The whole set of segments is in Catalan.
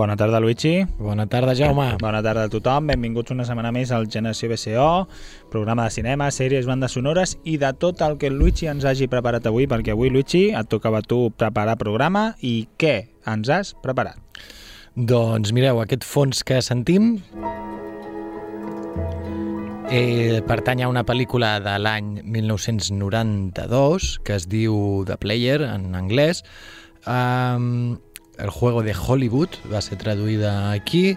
Bona tarda, Luigi. Bona tarda, Jaume. Bona tarda a tothom, benvinguts una setmana més al Generació BCO, programa de cinema, sèries, bandes sonores i de tot el que el Luigi ens hagi preparat avui, perquè avui, Luigi, et tocava a tu preparar programa i què ens has preparat? Doncs mireu, aquest fons que sentim eh, pertany a una pel·lícula de l'any 1992 que es diu The Player en anglès. Um, el juego de Hollywood va ser traduïda aquí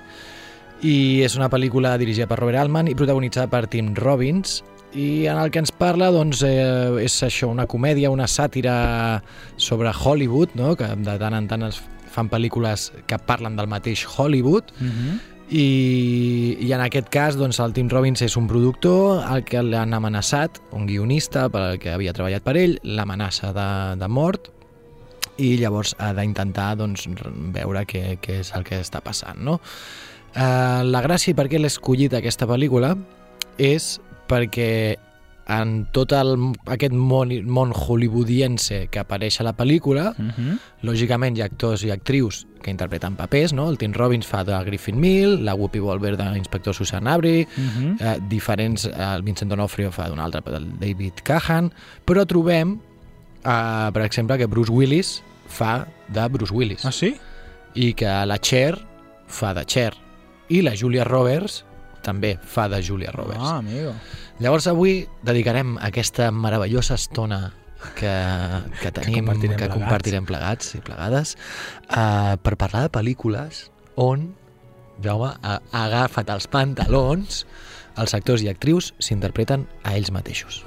i és una pel·lícula dirigida per Robert Altman i protagonitzada per Tim Robbins i en el que ens parla doncs, eh, és això, una comèdia, una sàtira sobre Hollywood, no? que de tant en tant es fan pel·lícules que parlen del mateix Hollywood Mm -hmm. i, i en aquest cas doncs, el Tim Robbins és un productor al que l'han amenaçat, un guionista per al que havia treballat per ell, l'amenaça de, de mort i llavors ha d'intentar doncs, veure què, què és el que està passant. No? Eh, la gràcia per què l'he escollit aquesta pel·lícula és perquè en tot el, aquest món, món hollywoodiense que apareix a la pel·lícula, Mm -hmm. lògicament hi ha actors i actrius que interpreten papers, no? El Tim Robbins fa de Griffin Mill, la Whoopi Goldberg de l'inspector Susan Avery, Mm -hmm. eh, diferents, el Vincent D'Onofrio fa d'un altre, el David Cahan, però trobem, eh, per exemple, que Bruce Willis fa de Bruce Willis Ah, sí? i que la Cher fa de Cher i la Julia Roberts també fa de Julia Roberts. Ah, amigo. Llavors avui dedicarem aquesta meravellosa estona que, que tenim, compartirem que plegats. compartirem plegats i plegades, uh, per parlar de pel·lícules on, Jaume, ha agafat els pantalons, els actors i actrius s'interpreten a ells mateixos.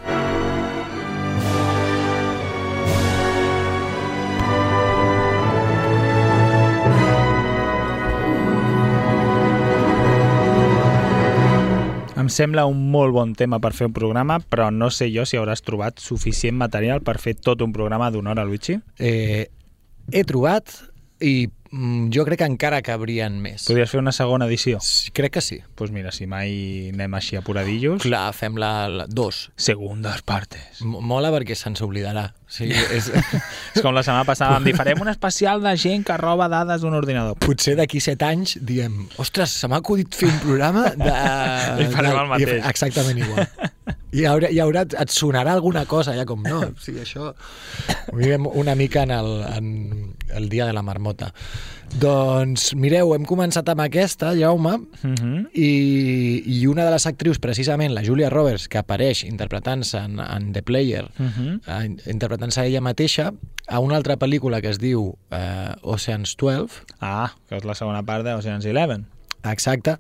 Em sembla un molt bon tema per fer un programa, però no sé jo si hauràs trobat suficient material per fer tot un programa d'una hora, Luigi. Eh, he trobat i mm, jo crec que encara cabrien més. Podries fer una segona edició? Sí, Crec que sí. Doncs pues mira, si mai anem així apuradillos... Clar, fem la, la dos. Segundes partes. M- Mola perquè se'ns oblidarà. Sí, és, És com la setmana passada vam dir, farem un especial de gent que roba dades d'un ordinador. potser d'aquí set anys diem ostres, se m'ha acudit fer un programa de... I farem el mateix. i- Exactament igual. I haurà, hi haurà, et sonarà alguna cosa, ja com no. O sigui, això ho una mica en el, en el dia de la marmota. Doncs mireu, hem començat amb aquesta, Jaume, Uh -huh. i, i una de les actrius, precisament, la Julia Roberts, que apareix interpretant-se en, en The Player, Uh -huh. eh, interpretant-se ella mateixa, a una altra pel·lícula que es diu eh, Ocean's 12, Ah, que és la segona part d'Ocean's Eleven. exacte,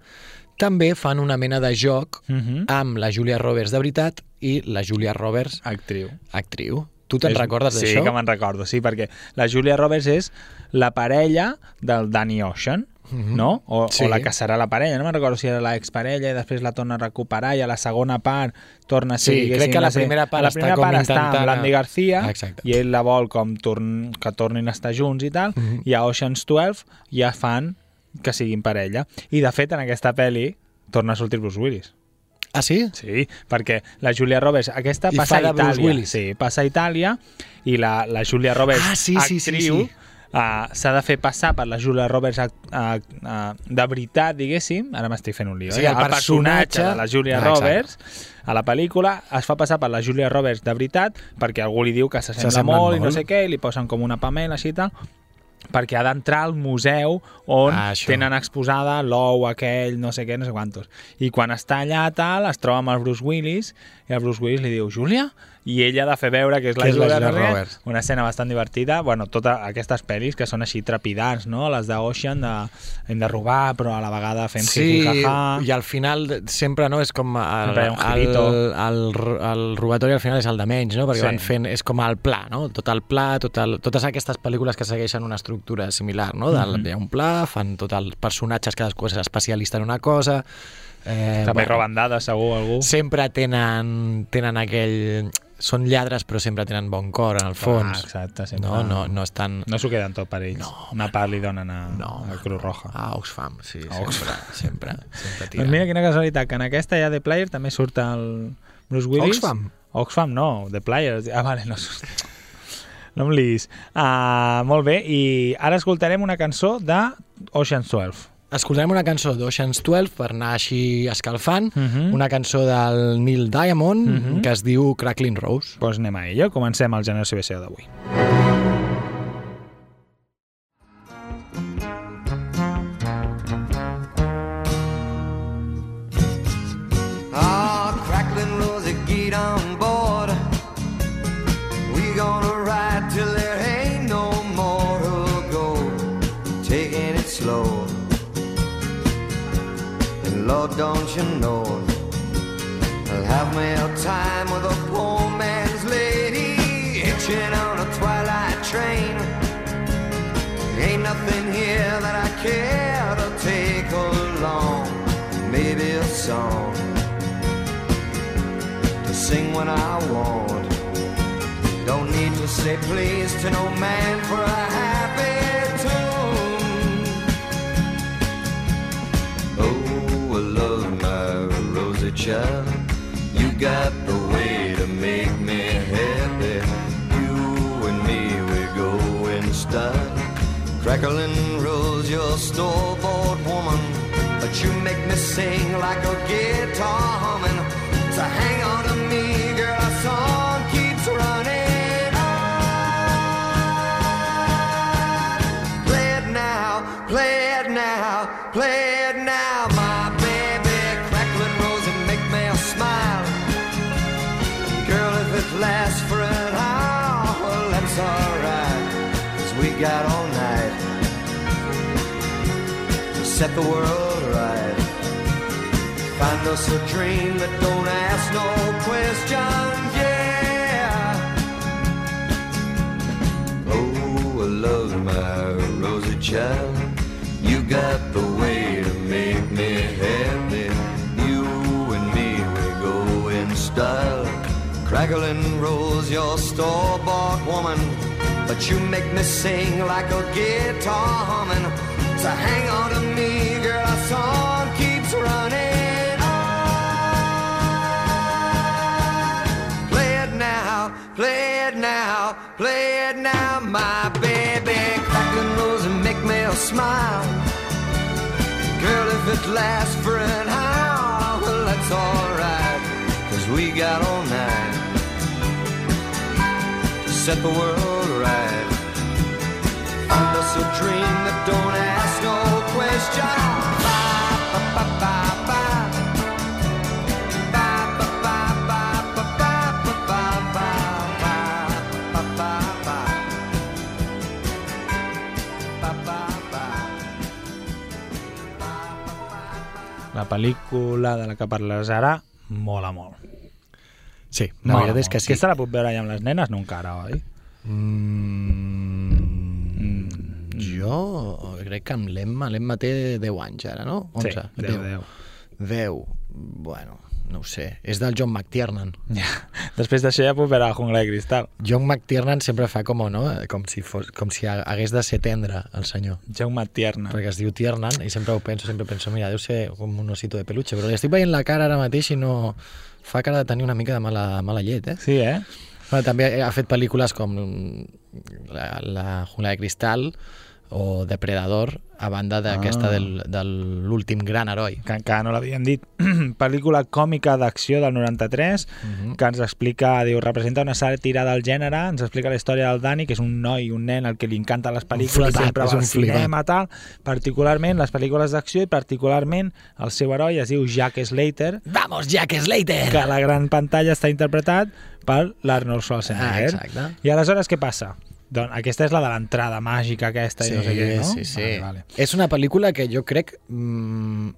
també fan una mena de joc Uh -huh. amb la Julia Roberts de veritat i la Julia Roberts Actriu. actriu. Tu te'n recordes Sí, d'això? que me'n recordo, sí, perquè la Julia Roberts és la parella del Danny Ocean, Mhm. no? O, Sí. o la que serà la parella, no me'n recordo si era la exparella i després la torna a recuperar i a la segona part torna a ser... Sí, crec que la primera part la està primera com part està amb l'Andy Garcia Exacte. i ell la vol com torn, que tornin a estar junts i tal, Mhm. i a Ocean's 12 ja fan que siguin parella. I de fet, en aquesta pel·li torna a sortir Bruce Willis. Ah, sí? Sí, perquè la Julia Roberts, aquesta I passa a Itàlia. Sí, passa a Itàlia i la, la Julia Roberts, Ah, sí, sí, sí, actriu, sí. Uh, s'ha de fer passar per la Julia Roberts uh, uh, de veritat, diguéssim, ara m'estic fent un lío, Sí, eh? el personatge- de la Julia Ah, exacte. Roberts a la pel·lícula es fa passar per la Julia Roberts de veritat perquè algú li diu que s'assembla S'assemblen molt, i no molt. sé què, i li posen com una pamela així i tal perquè ha d'entrar al museu on Ah, això. tenen exposada l'ou aquell, no sé què, no sé quantos. I quan està allà tal, es troba amb el Bruce Willis i el Bruce Willis li diu Júlia? I ella ha de fer veure que és la Julia, Julia. Roberts. Una escena bastant divertida. Bueno, totes aquestes pel·lis que són així trepidants, no? Les d'Ocean, de, hem de robar, però a la vegada fem Sí, jajaja. i al final sempre no és com el, hi el, el, el robatori al final és el de menys, no? perquè Sí. van fent, és com el pla, no? tot el pla, tot el, totes aquestes pel·lícules que segueixen una estructura similar, no? Del, Mhm. Hi ha un pla, fan tots els personatges, cadascú és especialista en una cosa... Eh, També roben dades, segur, algú. sempre tenen, tenen aquell... Són lladres, però sempre tenen bon cor, en el fons. Ah, exacte, sempre. no, no, no estan... No s'ho queden tot per ells. No, Una part li donen a, No, a Cruz Roja. A Oxfam, sí, A sempre, sempre, sempre Doncs tiren. mira quina casualitat, que en aquesta ja de Player també surt el Bruce Willis. Oxfam? Oxfam no, The Players. Ah, vale, no surt. No em liis. Uh, molt bé, i ara escoltarem una cançó de Ocean's 12. Escoltarem una cançó d'Ocean's 12 per anar així escalfant, Mhm. una cançó del Neil Diamond Mhm. que es diu Crackling Rose. Doncs pues anem a ello. Comencem el Generació BCO d'avui. Ah, Lord, don't you know, I'll have me a time with a poor man's lady hitching on a twilight train. Ain't nothing here that I care to take along. Maybe a song to sing when I want. Don't need to say please to no man for a happy child. You got the way to make me happy. You and me, we go in style. Crackling rose, your store-bought woman. But you make me sing like a set the world right. Find us a dream that don't ask no questions, yeah. Oh, I love my rosy child. You got the way to make me happy. You and me, we go in style. Crackling rose, your store-bought woman. But you make me sing like a guitar humming. So hang on to me, girl, our song keeps running on. Play it now, play it now, play it now, my baby. Crackling rose and make me smile. Girl, if it lasts for an hour, well, that's alright. Cause we got all night to set the world right. Find us a dream that don't ask La pel·lícula de la que parles ara mola molt. Sí, la Mola veritat és molt. que sí. Aquesta la puc veure ja amb les nenes? No encara, oi? Mm, jo crec que amb l'Emma, l'Emma té 10 anys ara, no? 11, Sí, 10, 10. 10. Bueno, no ho sé. És del John McTiernan. Ja. Després d'això ja puc veure la jungla de cristal. John McTiernan sempre fa com, no? com, si, fos, com si hagués de ser tendre, el senyor. Jaume Tierna. Perquè es diu Tiernan i sempre ho penso, sempre penso, mira, deu ser com un osito de peluche, però li estic veient la cara ara mateix i no... Fa cara de tenir una mica de mala, mala llet, eh? Sí, eh? Bueno, també ha fet pel·lícules com la, la Jungla de Cristal o Depredador, a banda d'aquesta Ah. del, de l'últim gran heroi. que encara no l'havíem dit, pel·lícula còmica d'acció del 93, Mhm. que ens explica, diu, representa una sàtira del gènere, ens explica la història del Dani, que és un noi, un nen al que li encanten les pel·lícules, flipat, sempre va al cinema, tal, particularment les pel·lícules d'acció i particularment el seu heroi es diu Jack Slater, Vamos, Jack Slater! que a la gran pantalla està interpretat per l'Arnold Ah, Schwarzenegger. exacte. I aleshores què passa? Doncs aquesta és la de l'entrada màgica aquesta i no sé què, no? Sí, sí. Vale, vale. És una pel·lícula que jo crec... Mm,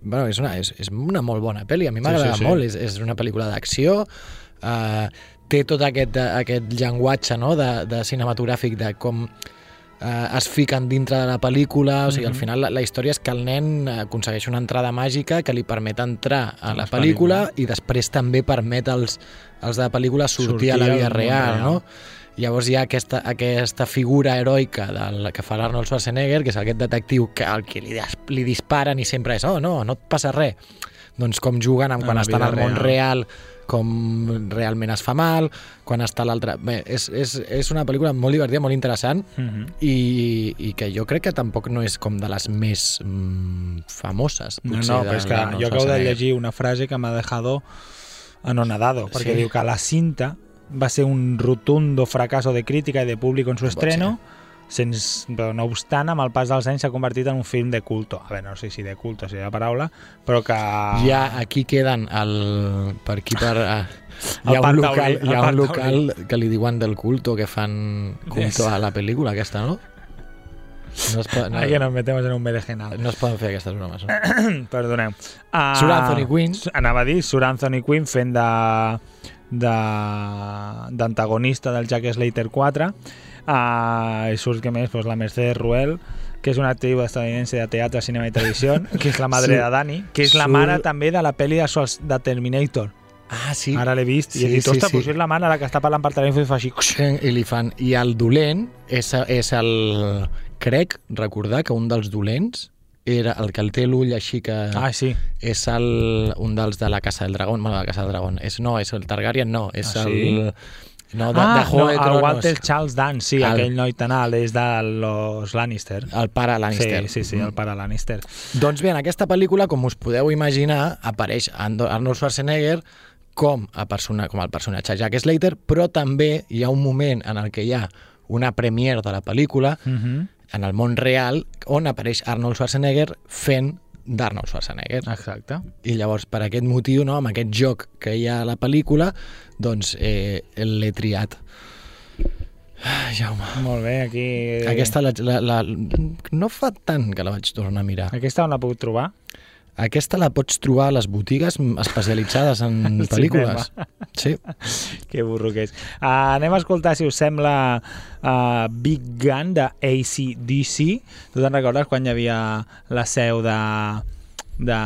bueno, és una, és, és una molt bona pel·li, a mi m'agrada sí, sí. molt, és, és una pel·lícula d'acció, uh, té tot aquest, aquest llenguatge no? de, de cinematogràfic de com eh, es fiquen dintre de la pel·lícula, o sigui, al final la, la història és que el nen aconsegueix una entrada màgica que li permet entrar a la pel·lícula pel·lícules. i després també permet als, als de la pel·lícula sortir, Sortir a la vida real, real. no? Llavors hi ha aquesta, aquesta figura heroica del que fa l'Arnold Schwarzenegger, que és aquest detectiu que, al que li, li disparen i sempre és, oh, no, no et passa res. Doncs com juguen amb quan estan al món real. real, com realment es fa mal, quan està l'altre... Bé, és, és, és una pel·lícula molt divertida, molt interessant, Mhm. i, i que jo crec que tampoc no és com de les més mm, famoses. No, potser, no, però és que jo acabo de llegir una frase que m'ha dejado anonadado, perquè Sí. diu que la cinta va ser un rotundo fracaso de crítica i de público en su estreno, sense, però no obstant, amb el pas dels anys s'ha convertit en un film de culto. A veure, no sé si de culto seria la paraula, però que... Ja aquí queden el, per aquí per... El Hi ha, un local, hi ha un local que li diuen del culto, que fan culto Yes. a la pel·lícula aquesta, no? No es, po- no, nos metemos en un berenjenal. no es poden fer aquestes bromes. No? Perdoneu. Uh, Sir Anthony Quinn. Anava a dir, Sir Anthony Quinn fent de de- d'antagonista del Jack Slater 4 uh, i surt que més? Pues, la Mercedes Ruel que és una actriu estadounidense de teatre, cinema i televisió que és la madre Surt- de Dani que és la surt- mare també de la pel·li de, Schwarz- de Terminator. Ah, sí. ara l'he vist i Sí, he dit, sí, ostres, sí. pues és la mare la que està parlant per telèfon i fa així. I li fan... I el dolent és, és el... Crec recordar que un dels dolents era el que el té l'ull així que... ah, sí, és el, un dels de la Casa del Dragón, bueno, de la Casa del Dragón, és, no, és el Targaryen, no, és Ah, el... sí? No, de, ah, de Juego no, de el Tronos. Walter Charles Dance sí, El- aquell noi tan alt és de los Lannister El pare Lannister. Sí, sí, sí, el pare Lannister. Doncs bé, en aquesta pel·lícula, com us podeu imaginar, apareix Arnold Schwarzenegger com, a persona, com el personatge Jack Slater, però també hi ha un moment en el que hi ha una premiere de la pel·lícula Uh -huh. En el món real on apareix Arnold Schwarzenegger fent d'Arnold Schwarzenegger. Exacte. I llavors, per aquest motiu, no, amb aquest joc que hi ha a la pel·lícula, doncs eh, l'he triat. Ah, Jaume. Molt bé, aquí... Aquesta la, la, la, no fa tant que la vaig tornar a mirar. Aquesta on la puc trobar? Aquesta la pots trobar a les botigues especialitzades en pel·lícules. Sí. Que burro que és. Uh, anem a escoltar, si us sembla, uh, Big Gun de ACDC. Tu te'n recordes quan hi havia la seu de... de,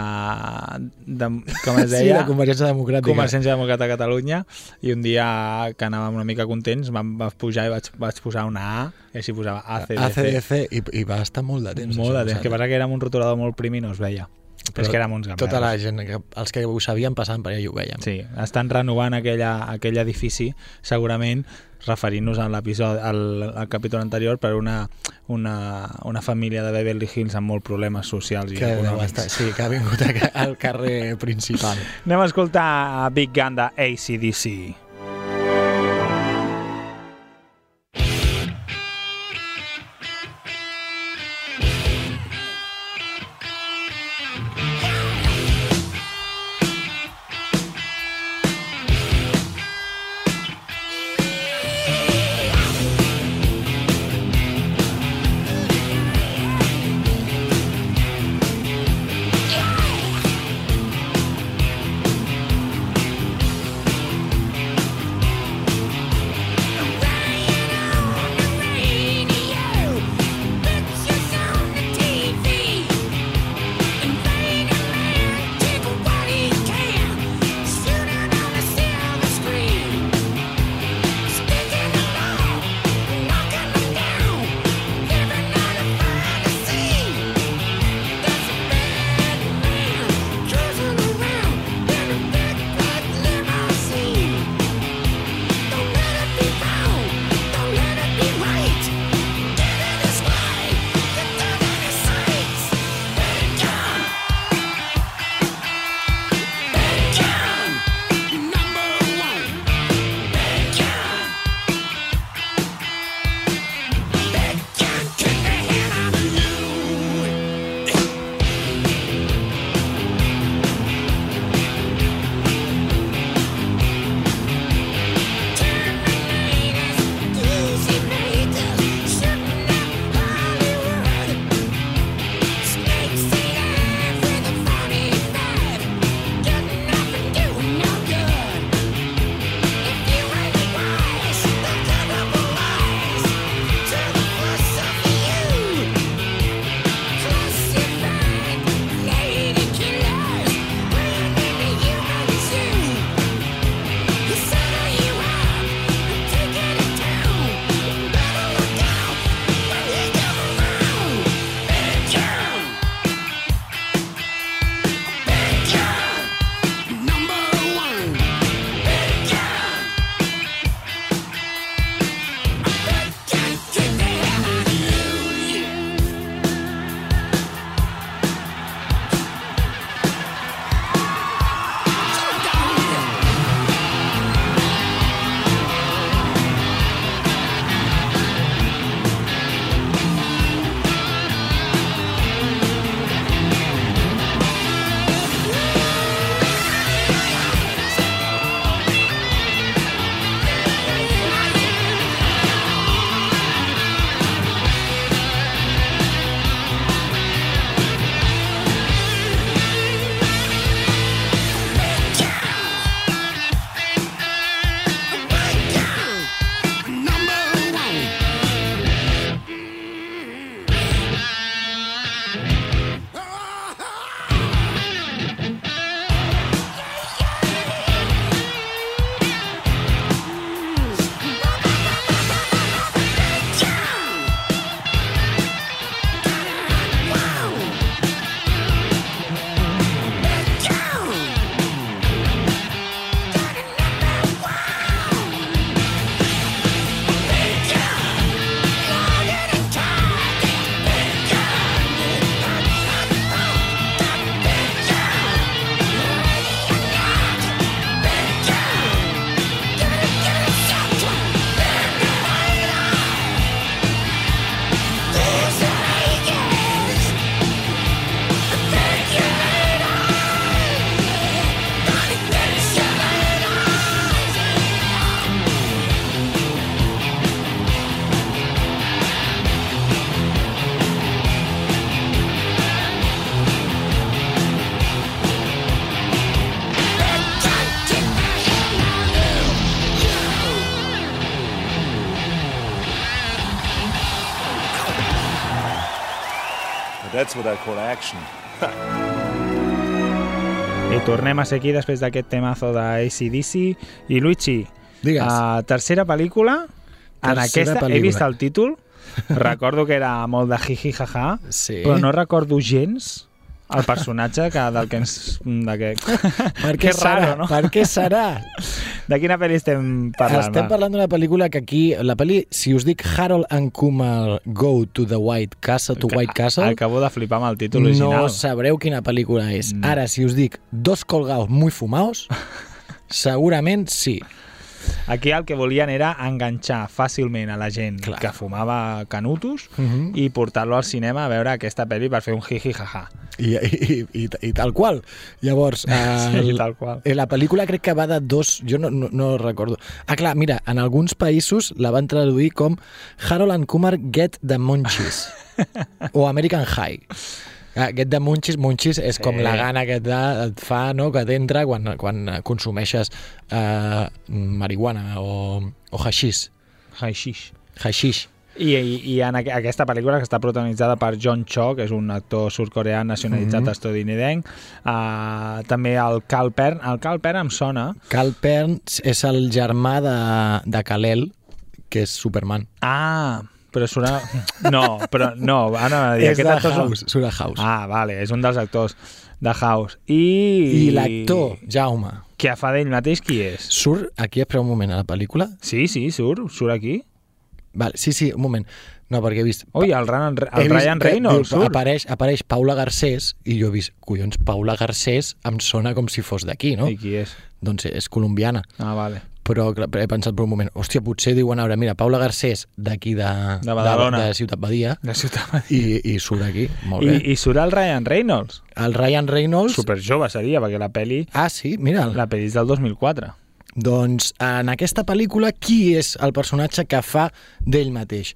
de com es Sí, deia? de Convergència Democràtica. Convergència Democràtica de Catalunya i un dia que anàvem una mica contents vam, vam pujar i vaig, vaig posar una A i així posava ACDC. ACDC, i, i va estar molt de temps. Molt de temps, que passa que érem un rotulador molt prim i no es veia. Però, és que érem uns gamberros. Tota la gent, que, els que ho sabien passant per allà i ho veiem. Sí, estan renovant aquella, aquell edifici, segurament referint-nos a l'episodi, al, al capítol anterior per una, una, una família de Beverly Hills amb molts problemes socials i que econòmics. estar, sí, que ha vingut al carrer principal. Anem a escoltar Big Gun de ACDC. That's what I call action. I tornem a ser aquí després d'aquest temazo d'ACDC. I Luigi, Digues. uh, tercera pel·lícula. en Tercera aquesta he pel·lícula. vist el títol, recordo que era molt de jiji jaja, Sí. però no recordo gens el personatge que, del que ens... De que... Per que què serà? raro, no? Per què serà? De quina pel·li estem parlant? Estem parlant d'una pel·lícula que aquí... La pel·li, si us dic Harold and Kumar Go to the White Castle, to White Castle, Acabo de flipar amb el títol original. no sabreu quina pel·lícula és. No. Ara, si us dic Dos colgados muy fumados, segurament sí. Aquí el que volien era enganxar fàcilment a la gent Clar. que fumava canutos Mhm. i portar-lo al cinema a veure aquesta pel·li per fer un jiji jaja. I, i, i, i tal qual. Llavors, el, Sí, tal qual. eh, la pel·lícula crec que va de dos... Jo no, no, no recordo. Ah, clar, mira, en alguns països la van traduir com Harold and Kumar Get the Munchies o American High. Ah, Get the Munchies, Munchies és Sí. com la gana que et, da, et fa, no?, que t'entra quan, quan consumeixes eh, marihuana o, o hashish. Hashish. Hashish. I, i, i en aqu aquesta pel·lícula que està protagonitzada per John Cho, que és un actor sud-coreà nacionalitzat Mhm. estadounidenc, uh, també el Cal Pern. El Cal Pern em sona... Cal Pern és el germà de, de Kal-El, que és Superman. Ah, però sona... No, però no, ara dir, és aquest de actor... House, surt a House. Ah, vale, és un dels actors de House. I... I l'actor, Jaume, Que fa d'ell mateix qui és? surt aquí, espera un moment, a la pel·lícula? Sí, sí, surt, surt aquí. Vale, sí, sí, un moment. No, perquè he vist... Ui, el, Ryan, he el vist Ryan Reynolds diu, surt. Apareix, apareix Paula Garcés i jo he vist, collons, Paula Garcés em sona com si fos d'aquí, no? I qui és? Doncs és colombiana. Ah, vale. Però he pensat per un moment, hòstia, potser diuen ara, mira, Paula Garcés d'aquí de, De Badalona. de, de Ciutat Badia De Ciutat i, i surt aquí, molt I, bé. I surt el Ryan Reynolds. El Ryan Reynolds... Super jove seria, perquè la peli, Ah, sí, mira'l. la peli és del 2004. Doncs en aquesta pel·lícula, qui és el personatge que fa d'ell mateix?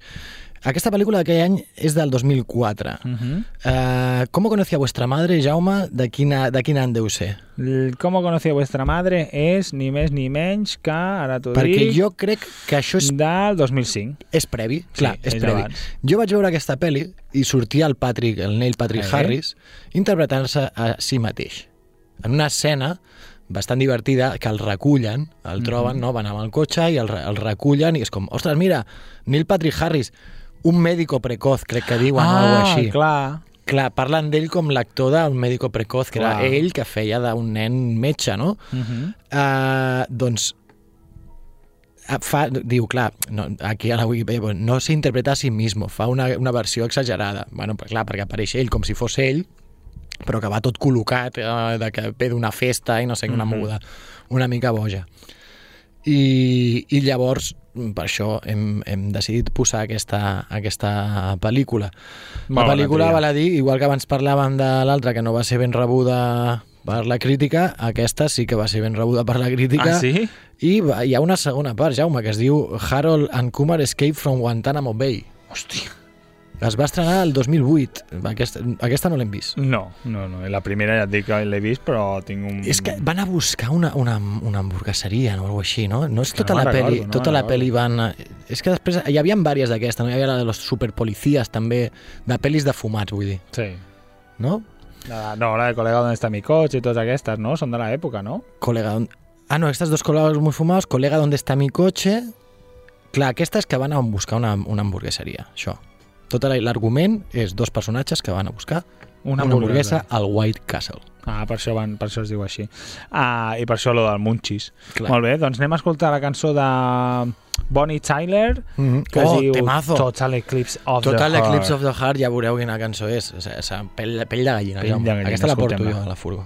Aquesta pel·lícula d'aquell any és del 2004. Uh. -huh. uh, ¿Cómo conocía vuestra madre, Jaume? De quina, de quin any deu ser? El ¿Cómo conocí a vuestra madre? és ni més ni menys que, ara t'ho Perquè dic, jo crec que això és, del 2005. és previ. Clar, és és previ. abans. Jo vaig veure aquesta pel·li i sortia el Patrick, el Neil Patrick Eh? Harris, interpretant-se a si mateix. En una escena bastant divertida, que el recullen, el troben, no? van amb el cotxe i el, el recullen i és com, ostres, mira, Neil Patrick Harris, un médico precoz, crec que diuen, o ah, alguna així. clar. Clar, parlen d'ell com l'actor d'un médico precoz, que Clar. era ell que feia d'un nen metge, no? Uh -huh. Uh, doncs eh, fa, diu, clar, no, aquí a la Wikipedia no s'interpreta a sí mismo, fa una, una versió exagerada. Bueno, però, clar, perquè apareix ell com si fos ell, però que va tot col·locat, eh, de que ve d'una festa i no sé, una Mhm. moguda una mica boja. I, i llavors, per això hem, hem decidit posar aquesta, aquesta pel·lícula. Molt la pel·lícula, val a dir, igual que abans parlàvem de l'altra, que no va ser ben rebuda per la crítica, aquesta sí que va ser ben rebuda per la crítica. Ah, sí? I va, hi ha una segona part, Jaume, que es diu Harold and Kumar Escape from Guantanamo Bay. Hòstia. Es va estrenar el 2008. Aquesta, aquesta no l'hem vist. No, no, no. La primera ja et dic que l'he vist, però tinc un... És que van a buscar una, una, una hamburgueseria o alguna així, no? No és tota no la me'n peli, recordo, no tota la recordo. peli van... És que després hi havia diverses d'aquestes, no? Hi havia la de los superpolicies també, de pel·lis de fumats, vull dir, Sí. no? La, no, la de Colega, on està mi cotxe i totes aquestes, no? Són de l'època, no? Colega, ¿dónde- ah, no, estas dos colegas muy fumados, colega, ¿dónde está mi coche? Clar, aquestes que van a buscar una, una hamburgueseria, això. Tot la- l'argument és dos personatges que van a buscar una, una hamburguesa al White Castle. Ah, per això, van, per això es diu així. Ah, I per això lo del Munchies. Clar. Molt bé, doncs anem a escoltar la cançó de Bonnie Tyler, Mm -hmm. que es Oh, diu temazo! Total Eclipse of Total the Heart. Eclipse of the Heart, ja veureu quina cançó és. O sigui, pell, pell de gallina, Pell de gallina, Aquesta la porto jo a la furgo.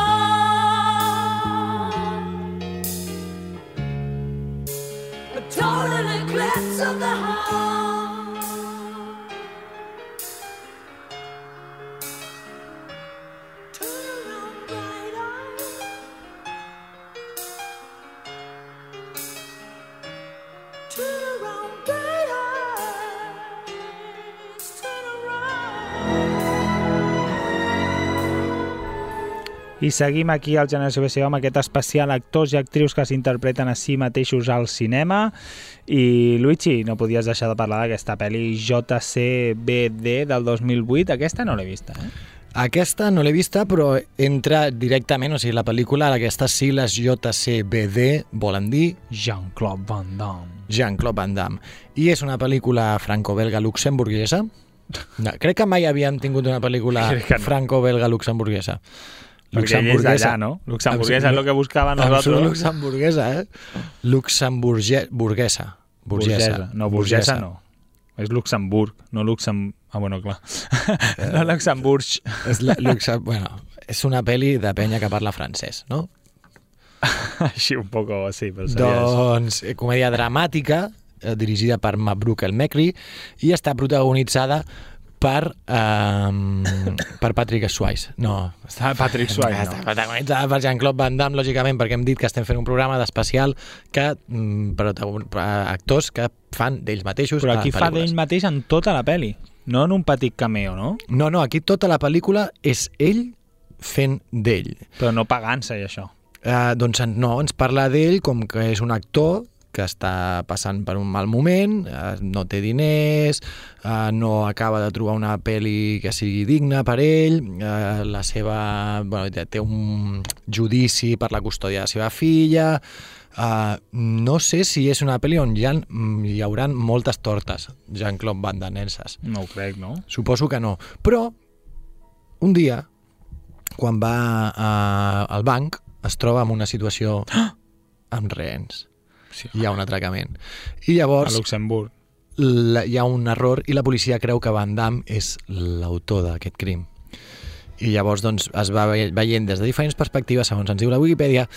total eclipse of the heart. I seguim aquí al Generació BCO amb aquest especial actors i actrius que s'interpreten a si mateixos al cinema. I, Luigi, no podies deixar de parlar d'aquesta pel·li JCBD del 2008. Aquesta no l'he vista, eh? Aquesta no l'he vista, però entra directament, o sigui, la pel·lícula, aquestes sigles JCBD volen dir... Jean-Claude Van Damme. Jean-Claude Van Damme. I és una pel·lícula franco-belga-luxemburguesa. No, crec que mai havíem tingut una pel·lícula no. franco-belga-luxemburguesa. Perquè ell és d'allà, no? Luxemburguesa és el que buscava Absolut nosaltres. luxemburguesa, eh? Luxemburguesa. Burguesa. Burgesa. No, burgesa no. És Luxemburg, no Luxem... Ah, bueno, clar. no Luxemburg. És, la, luxe, bueno, és una pel·li de penya que parla francès, no? Així un poco, sí, però seria això. Doncs eh, comèdia dramàtica eh, dirigida per Mabruk El Mekri i està protagonitzada per, eh, per Patrick Swayze. No, Està Patrick Swayze, està no? protagonitzada per Jean-Claude Van Damme, lògicament, perquè hem dit que estem fent un programa d'especial que mm, eh, actors que fan d'ells mateixos Però aquí fa d'ell mateix en tota la peli, no en un petit cameo, no? No, no, aquí tota la pel·lícula és ell fent d'ell. Però no pagant-se i això. Uh, doncs no, ens parla d'ell com que és un actor que està passant per un mal moment, uh, no té diners, uh, no acaba de trobar una pel·li que sigui digna per ell, uh, la seva, bueno, té- un judici per la custòdia de la seva filla, uh, no sé si és una pel·li on hi, ha, hi haurà moltes tortes, Jean-Claude Van Damme No ho crec, no? Suposo que no. Però, un dia, quan va eh, al banc, es troba en una situació amb rehens. Sí. Hi ha un atracament. I A llavors Luxemburg. la, hi ha un error i la policia creu que Van Damme és l'autor d'aquest crim. I llavors doncs, es va ve- veient des de diferents perspectives, segons ens diu la Wikipedia,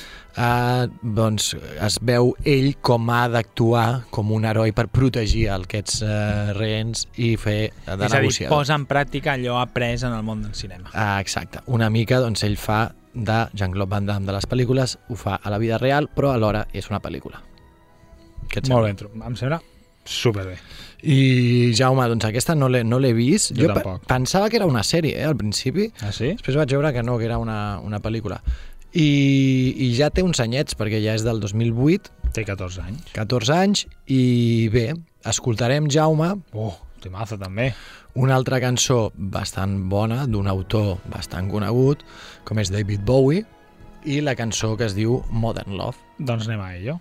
eh, doncs, es veu ell com ha d'actuar com un heroi per protegir aquests eh, rehens i fer de És a dir, posa en pràctica allò après en el món del cinema. Ah, exacte. Una mica, doncs, ell fa de Jean-Claude Van Damme de les pel·lícules, ho fa a la vida real, però alhora és una pel·lícula. Què et Molt sembla? ben, tro- em sembla superbé. I, Jaume, doncs aquesta no l'he no l'he vist. Jo pe- tampoc. pensava que era una sèrie, eh, al principi. Ah, sí? Després vaig veure que no, que era una, una pel·lícula. I, I ja té uns anyets, perquè ja és del 2008, Té 14 anys. 14 anys, i bé, escoltarem, Jaume, Oh, temazo també. una altra cançó bastant bona, d'un autor bastant conegut, com és David Bowie, i la cançó que es diu Modern Love. Doncs anem a ello.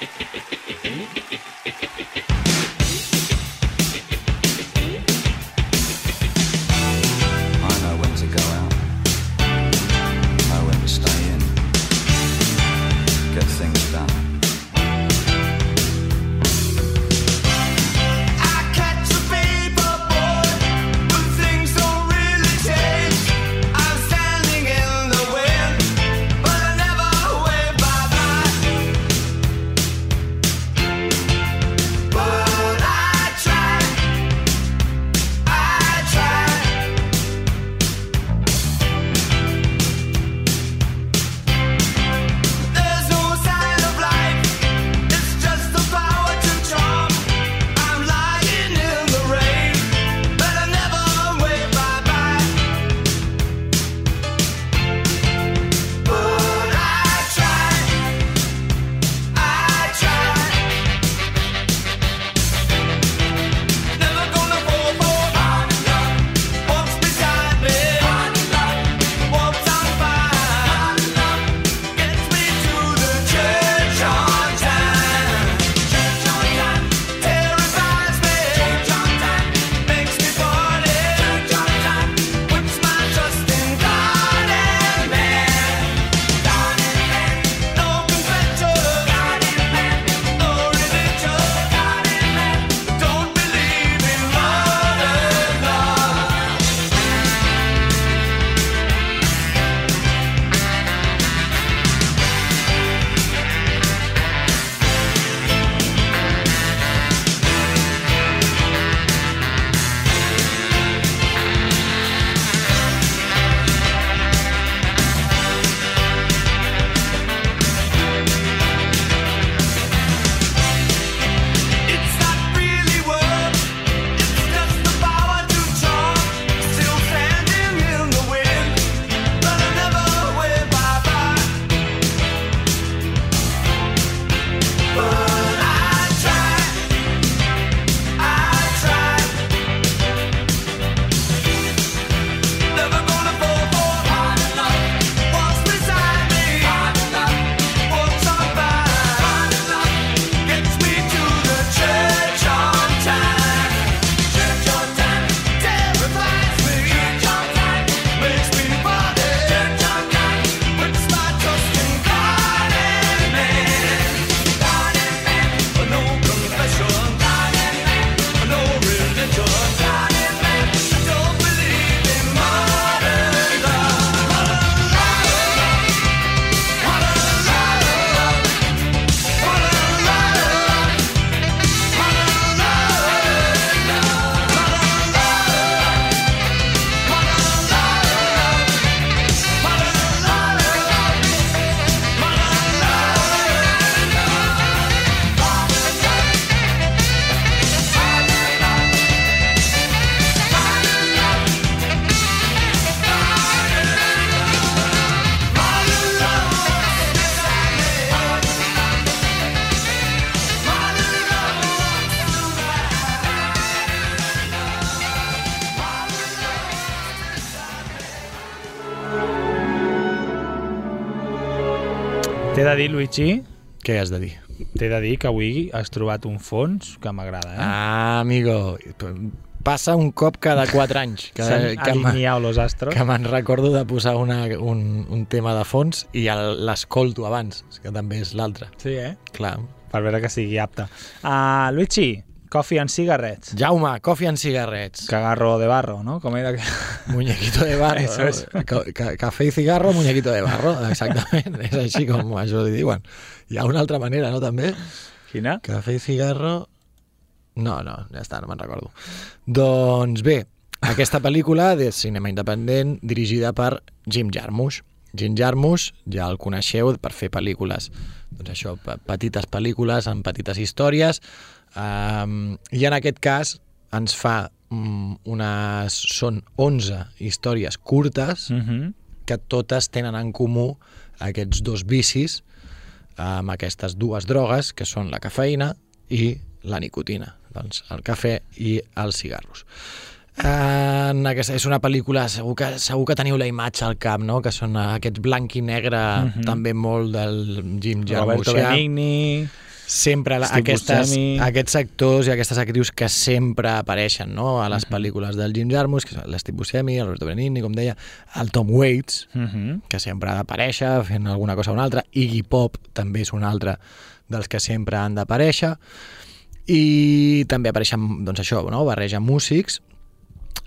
de dir, Luigi, Què has de dir? t'he de dir que avui has trobat un fons que m'agrada, eh? Ah, amigo, passa un cop cada 4 anys que, que, los astros. que me'n recordo de posar una, un, un tema de fons i l'escolto abans, que també és l'altre. Sí, eh? Clar. Per veure que sigui apte. Uh, Luigi, coffee and cigarettes. Jaume, coffee and cigarrets. Cagarro de barro, no? Com era que... Muñequito de barro. Eso es. Ca ca cafè i cigarro, muñequito de barro. Exactament, és així com això li diuen. Hi ha una altra manera, no, també? Quina? Cafè i cigarro... No, no, ja està, no me'n recordo. Doncs bé, aquesta pel·lícula de cinema independent dirigida per Jim Jarmusch. Jim Jarmusch ja el coneixeu per fer pel·lícules, doncs això, pe- petites pel·lícules amb petites històries, um, i en aquest cas ens fa um, unes... són 11 històries curtes Mm -hmm. que totes tenen en comú aquests dos vicis amb aquestes dues drogues, que són la cafeïna i la nicotina, doncs el cafè i els cigarros. En aquesta, és una pel·lícula, segur que, segur que teniu la imatge al cap, no? que són aquests blanc i negre, Mhm. també molt del Jim Roberto Jarmusch. Benigni... Sempre la, aquestes, aquests actors i aquestes actrius que sempre apareixen no? a les Mhm. pel·lícules del Jim Jarmusch, que l'Steve Buscemi, el Roberto Benigni, com deia, el Tom Waits, Mm -hmm. que sempre ha d'aparèixer fent alguna cosa o una altra. Iggy Pop també és un altre dels que sempre han d'aparèixer. I també apareixen, doncs això, no? barreja músics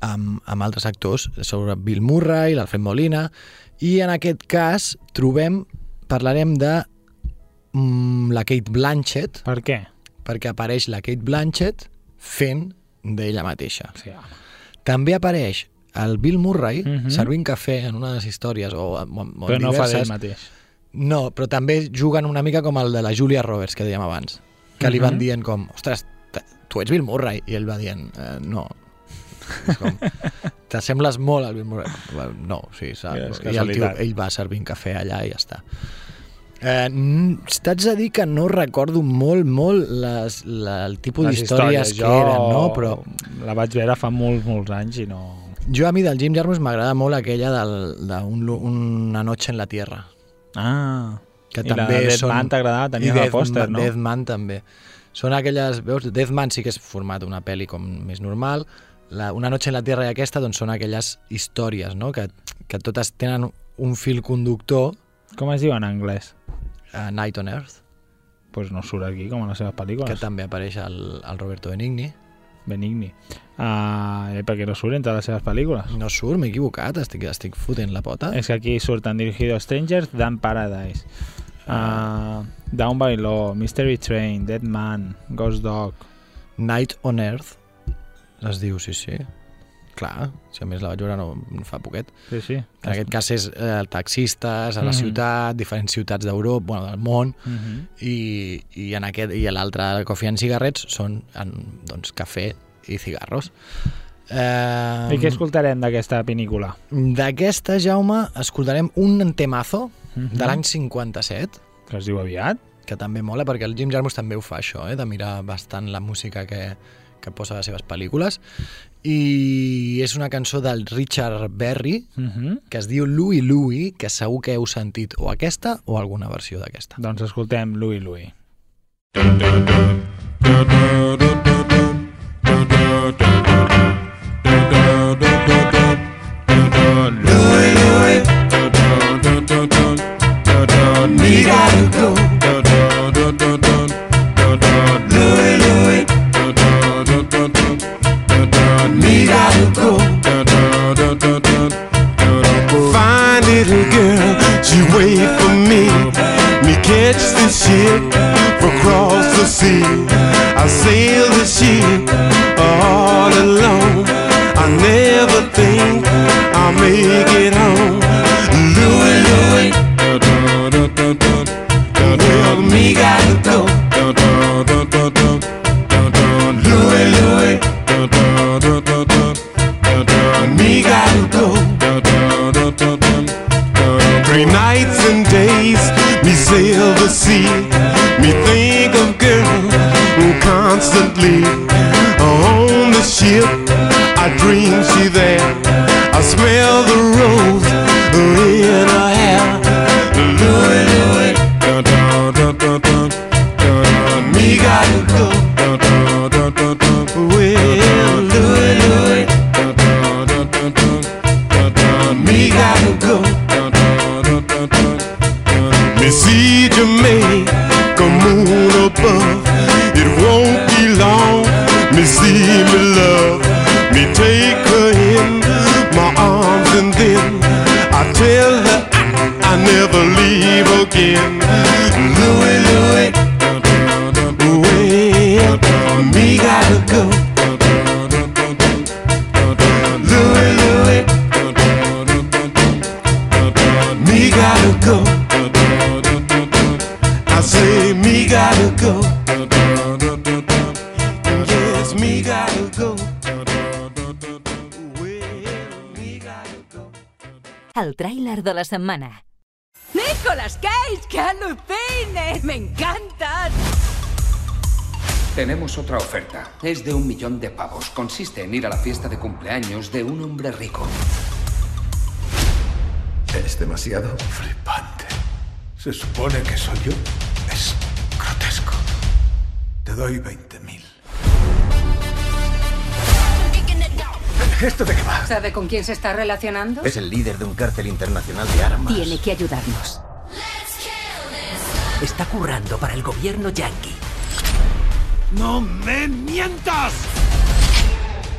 amb, amb altres actors, sobre Bill Murray, l'Alfred Molina, i en aquest cas trobem, parlarem de mm, la Kate Blanchett, Per què? perquè apareix la Kate Blanchett fent d'ella mateixa. Sí, home. També apareix el Bill Murray Mhm. servint cafè en una de les històries o, o, o Però no fa d'ell diverses. mateix. No, però també juguen una mica com el de la Julia Roberts, que dèiem abans, que li van Mhm. dient com, ostres, tu ets Bill Murray, i ell va dient, eh, no. És com, t'assembles molt al Bill Murray. No, sí, saps? Ja, I el tio, ell va servint cafè allà i ja està. Eh, T'haig de dir que no recordo molt, molt les, la, el tipus d'històries que eren, no? Però La vaig veure fa molts, molts anys i no... jo a mi del Jim Jarmusch m'agrada molt aquella del- d'un lu- una noche en la tierra. Ah, que I la també de són... Deathman t'agradava, tenia Death- pòster, no? Deathman també. Són aquelles, veus, Deathman sí que és format una pel·li com més normal, la, Una noche en la tierra i aquesta doncs són aquelles històries, no? que, que totes tenen un fil conductor, Com es diu en anglès? A Night on Earth, Pues no surt aquí, com en les seves que pel·lícules. també apareix el, el Roberto Benigni. Benigni. Uh, eh, perquè no surt entre les seves pel·lícules. No surt, m'he equivocat, estic, estic fotent la pota. És que aquí surten Dirigido a Strangers, Dan Paradise, uh, Down by Law, Mystery Train, Dead Man, Ghost Dog... Night on Earth, es diu, sí, sí. Clar, si a més la vaig veure no, no fa poquet. Sí, sí. En aquest cas és eh, taxistes a la Mhm. ciutat, diferents ciutats d'Europa, bueno, del món, Uh -huh. i, i en aquest i l'altre Coffee and Cigarrets són en, doncs, cafè i cigarros. Eh, I què escoltarem d'aquesta pel·lícula? D'aquesta, Jaume, escoltarem un temazo Uh -huh. de l'any 57, Que es diu aviat? que també mola, perquè el Jim Jarmusch també ho fa això, eh, de mirar bastant la música que, que posa a les seves pel·lícules. I és una cançó del Richard Berry, Uh -huh. que es diu Louie Louie, que segur que heu sentit o aquesta o alguna versió d'aquesta. Doncs escoltem Louis Louis. Me gotta go. Go. Fine little girl, she wait for me. Me catch the ship across the sea. I sail the ship ¡Nicolas Cage! ¡Que alucine! ¡Me encantas! Tenemos otra oferta. Es de un millón de pavos. Consiste en ir a la fiesta de cumpleaños de un hombre rico. Es demasiado flipante. Se supone que soy yo. Es grotesco. Te doy 20.000. ¿Esto de qué va? ¿Sabe con quién se está relacionando? Es el líder de un cártel internacional de armas. Tiene que ayudarnos. Está currando para el gobierno yankee. ¡No me mientas!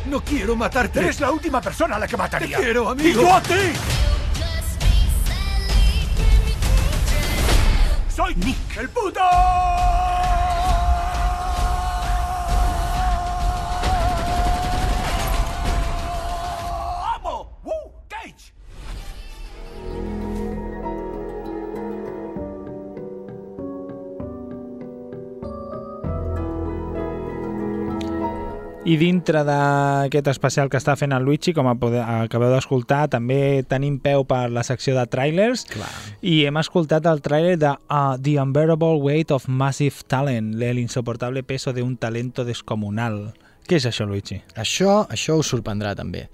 No quiero matarte. Eres la última persona a la que mataría. Te quiero, amigo. ¡Y yo a ti! ¡Soy Nick, el puto! I dintre d'aquest especial que està fent el Luigi, com acabeu d'escoltar, també tenim peu per la secció de trailers Clar. i hem escoltat el trailer de uh, The Unbearable Weight of Massive Talent, l'insoportable peso de un talento descomunal. Què és això, Luigi? Això, això us sorprendrà també,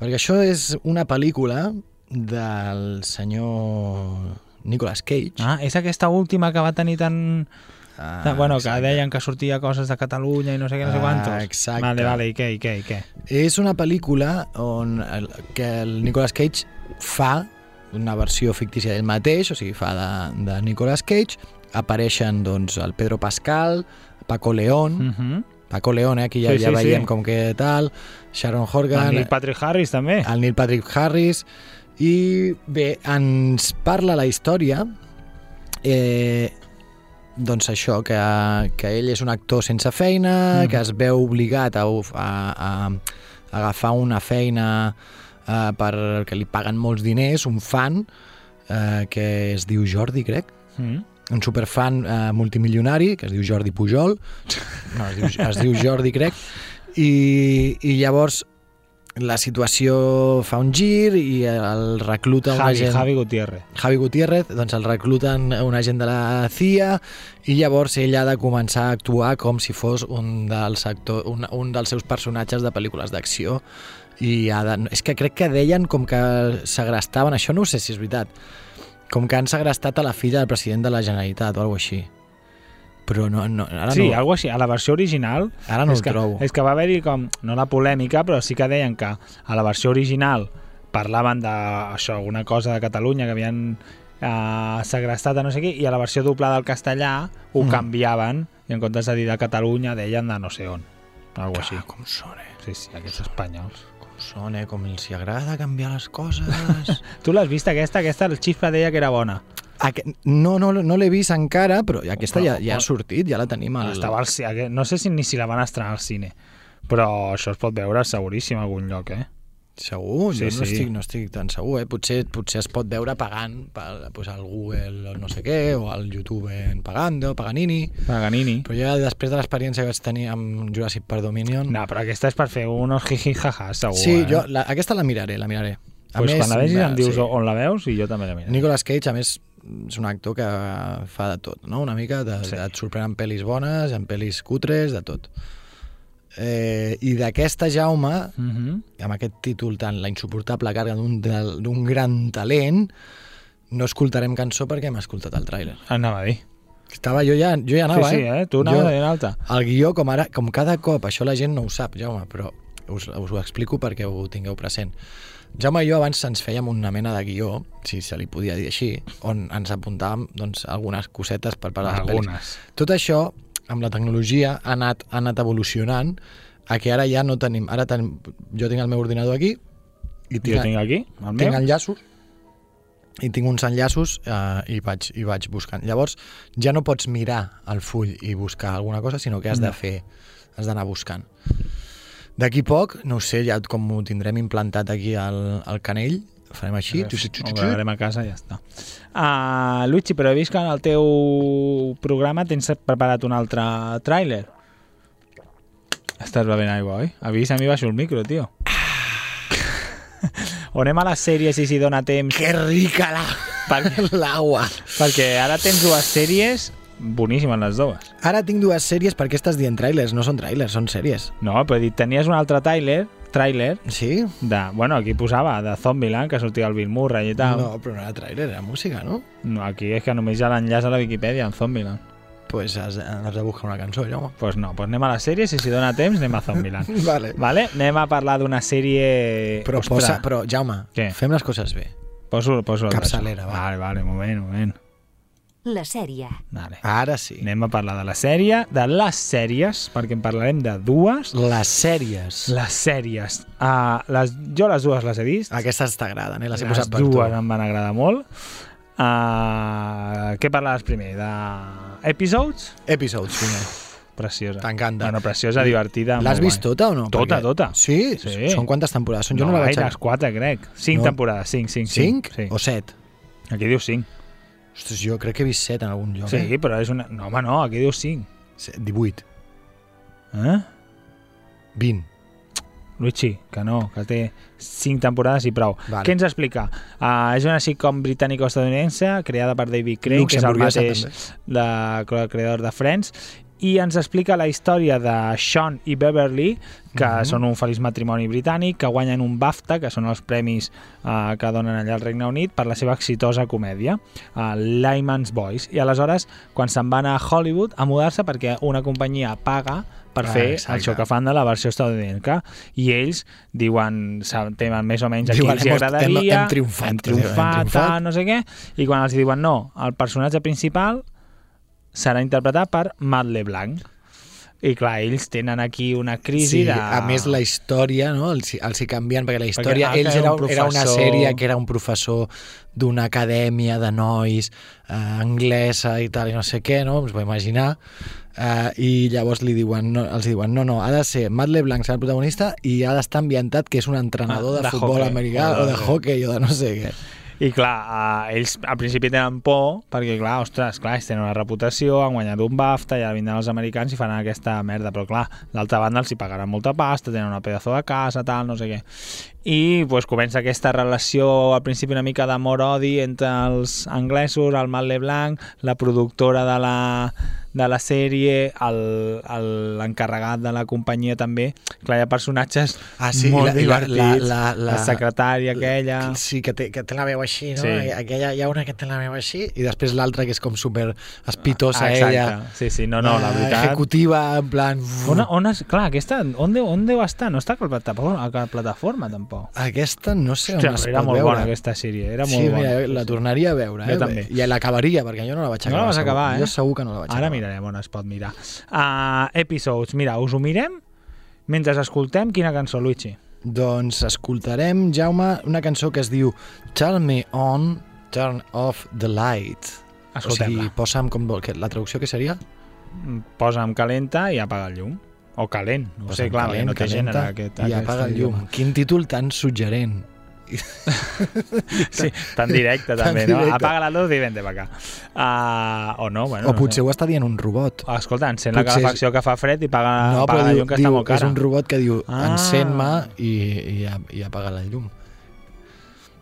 perquè això és una pel·lícula del senyor Nicolas Cage. Ah, és aquesta última que va tenir tan... Ah, bueno, que exacte. deien que sortia coses de Catalunya i no sé què, no sé Ah, quantos. exacte. Vale, vale, i què, i què, i què? És una pel·lícula on el, que el Nicolas Cage fa una versió fictícia d'ell mateix, o sigui, fa de, de Nicolas Cage, apareixen doncs el Pedro Pascal, Paco León, Mm -hmm. Paco León, eh, aquí ja, Sí, ja sí, veiem sí. com que tal, Sharon Horgan, El Neil Patrick Harris, també. el Neil Patrick Harris, i bé, ens parla la història eh, doncs això, que, que ell és un actor sense feina, Mhm. que es veu obligat a, a, a agafar una feina eh, per que li paguen molts diners, un fan eh, que es diu Jordi, crec, Mm. un superfan eh, multimilionari que es diu Jordi Pujol no, es, diu, es diu Jordi crec i, i llavors la situació fa un gir i el recluta un Javi, agent... Javi Gutiérrez. Javi Gutiérrez, doncs el recluten un agent de la CIA i llavors ell ha de començar a actuar com si fos un dels, actor, un, un dels seus personatges de pel·lícules d'acció i ha de, és que crec que deien com que segrestaven, això no sé si és veritat, com que han segrestat a la filla del president de la Generalitat o alguna així. Però no, no, ara sí, no, algo així. A la versió original... Ara no és ho que, trobo. És que va haver-hi com, no la polèmica, però sí que deien que a la versió original parlaven d'això, alguna cosa de Catalunya que havien eh, segrestat a no sé qui, i a la versió doblada al castellà ho Mm. canviaven i en comptes de dir de Catalunya deien de no sé on. Algo així. com són, eh? Sí, sí, aquests espanyols. Com són, eh? Com els agrada canviar les coses. Tu l'has vist aquesta? Aquesta el Xifra deia que era bona. No, no, no l'he vist encara, però aquesta ja, ja ha Però- sortit, ja la tenim al... Estava al, no sé si ni si la van estrenar al cine, però això es pot veure seguríssim a algun lloc, eh? Segur? Sí, jo no, sí. estic, no estic tan segur, eh? Potser, potser es pot veure pagant per, pues, al Google o no sé què, o al YouTube en Pagando, Paganini... Paganini. Però ja després de l'experiència que vaig tenir amb Jurassic Park Dominion... No, però aquesta és per fer unos jiji jaja, segur, sí, eh? jo, la, aquesta la miraré, la miraré. pues quan la vegis em dius sí. on la veus i jo també la miraré. Nicolas Cage, a més, és un actor que fa de tot, no? Una mica de, Sí. et sorprèn en pel·lis bones, en pel·lis cutres, de tot. Eh, I d'aquesta Jaume, Mm -hmm. amb aquest títol tan La insuportable càrrega d'un gran talent, no escoltarem cançó perquè hem escoltat el tràiler. Anava a dir. Estava, jo ja, jo ja anava, sí, sí, eh? Tu anaves Jo- dir alta. El guió, com, ara, com cada cop, això la gent no ho sap, Jaume, però us, us ho explico perquè ho tingueu present. Jaume i jo abans ens fèiem una mena de guió, si se li podia dir així, on ens apuntàvem doncs, algunes cosetes per parlar de les pel·lis. Algunes. Tot això, amb la tecnologia, ha anat, ha anat evolucionant a que ara ja no tenim... Ara tenim, jo tinc el meu ordinador aquí i Jo tinc aquí, el tinc meu. enllaços i tinc uns enllaços eh, i, vaig, i vaig buscant. Llavors, ja no pots mirar el full i buscar alguna cosa, sinó que has de No. fer, has d'anar buscant. D'aquí poc, no ho sé, ja com ho tindrem implantat aquí al, al canell, farem així... tu, tu, tu, Ho tu, tu. gravarem a casa i ja està. Uh, Luigi, però he vist que en el teu programa tens preparat un altre tràiler. Estàs bevent aigua, oi? Avís, a mi baixo el micro, tio. o anem a les sèries i si dona temps... Que rica la... perquè, perquè ara tens dues sèries boníssimes les dues. Ara tinc dues sèries perquè estàs dient trailers, no són trailers, són sèries. No, però he dit, tenies un altre tràiler, tràiler Sí? de, bueno, aquí posava, de Zombieland, que sortia el Bill Murray i tal. No, però no era trailer, era música, no? no aquí és que només hi ha l'enllaç a la Viquipèdia, en Zombieland. Pues has, has de buscar una cançó, Jaume. Pues no, pues anem a les sèries i si dona temps anem a Zombieland. Vale. vale? Anem a parlar d'una sèrie... Però, Ostres, posa, però Jaume, Què? fem les coses bé. Poso, poso Capçalera, va. Vale, vale, moment, moment. La sèrie. Vale. Ara sí. Anem a parlar de la sèrie, de les sèries, perquè en parlarem de dues. Les sèries. Les sèries. Uh, les, jo les dues les he vist. Aquestes t'agraden, eh? Les he les posat per tu. dues em van agradar molt. Uh, què parlaves primer? De episodes? Episodes, primer. Preciosa. T'encanta. Bueno, preciosa, divertida. L'has vist guai. tota o no? Tota, Perquè- tota. Sí? Sí. Són quantes temporades? Són? Jo no, no la vaig... gaires, quatre, crec. Cinc No. temporades, cinc, cinc. Cinc? Sí. O set? Aquí diu cinc. Ostres, jo crec que he vist set en algun lloc. Sí, Eh? però és una... No, home, no, aquí diu cinc. Se- 18. Eh? 20. Luigi, que no, que té cinc temporades i prou. Vale. Què ens explica? Uh, és una sitcom britànico-estadounidense creada per David Crane, que és el mateix de, creador de Friends, i ens explica la història de Sean i Beverly, que Mhm. són un feliç matrimoni britànic, que guanyen un BAFTA, que són els premis uh, que donen allà al Regne Unit, per la seva exitosa comèdia, uh, Lyman's Boys. I aleshores, quan se'n van a Hollywood a mudar-se perquè una companyia paga per Ah, fer exacte. això que fan de la versió estadounidenca i ells diuen, tenen més o menys aquí Diuen, els hi "Hem- agradaria hem- hem triomfat", hem diuen, hem triomfat, triomfat. no sé què i quan els diuen no, el personatge principal serà interpretat per Matt LeBlanc i clar, ells tenen aquí una crisi Sí, de... a més la història, no? els, els hi canvien, perquè la història, ah, que ells era un era una professor. sèrie que era un professor d'una acadèmia de nois eh, anglesa i tal, i no sé què, no? Us ho imaginar. Eh, I llavors li diuen, no, els diuen, no, no, ha de ser Matt LeBlanc serà el protagonista i ha d'estar ambientat que és un entrenador Ah, de, de futbol hoquei, americà o o de- de hockey o de no sé què. I clar, eh, ells al principi tenen por perquè, clar, ostres, clar, ells tenen una reputació, han guanyat un BAFTA, ara vindran els americans i faran aquesta merda, però clar, l'altra banda els hi pagaran molta pasta, tenen una pedazo de casa, tal, no sé què. I pues, comença aquesta relació al principi una mica d'amor-odi entre els anglesos, el Matt LeBlanc, la productora de la, de la sèrie, l'encarregat de la companyia també. Clar, hi ha personatges Ah, sí, molt la- i la- la- divertits. la- la- secretària aquella... Sí, que té, que té la veu així, no? Sí. Aquella, hi ha una que té la veu així i després l'altra que és com super espitosa Ah, exacte. ella. Sí, sí, no, no, la eh, veritat... Executiva, en plan... On, on es, clar, aquesta, on deu, on deu estar? No està a la plataforma, a la plataforma tampoc. Aquesta no sé on Hòstia, es era pot molt veure. bona aquesta sèrie, era sí, molt mira, bona. la tornaria a veure, Jo eh? també. I l'acabaria, perquè jo no la vaig acabar. No la vas segur. acabar, eh? Jo segur que no la vaig Ara acabar. mirarem on es pot mirar. Uh, episodes, mira, us ho mirem mentre escoltem quina cançó, Luigi. Doncs escoltarem, Jaume, una cançó que es diu Turn Me On, Turn Off the Light. O Escoltem-la. sigui, posa'm com vol, que la traducció que seria? Posa'm calenta i apaga el llum. O calent, no ho sé, clar, calent, no té calenta gènere aquest, I aquest apaga el llum. Quin títol tan suggerent. Sí, tan directe Tan també, no? directe. Apaga la luz i vente per acá. Uh, o no, bueno, o no potser sé. ho està dient un robot. Escolta, encén la Potser és- calefacció que fa fred i paga, no, apaga però el diu, llum que diu, està molt cara. és un robot que diu Ah. encén-me i, i, i apaga la llum.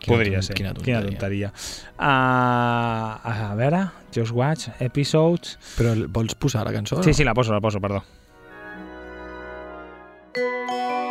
Quina Podria ton- ser, quina quina tonteria. tonteria. Uh, a veure, Just Watch, Episodes... Però vols posar la cançó? Sí, no? sí, la poso, la poso, perdó. Música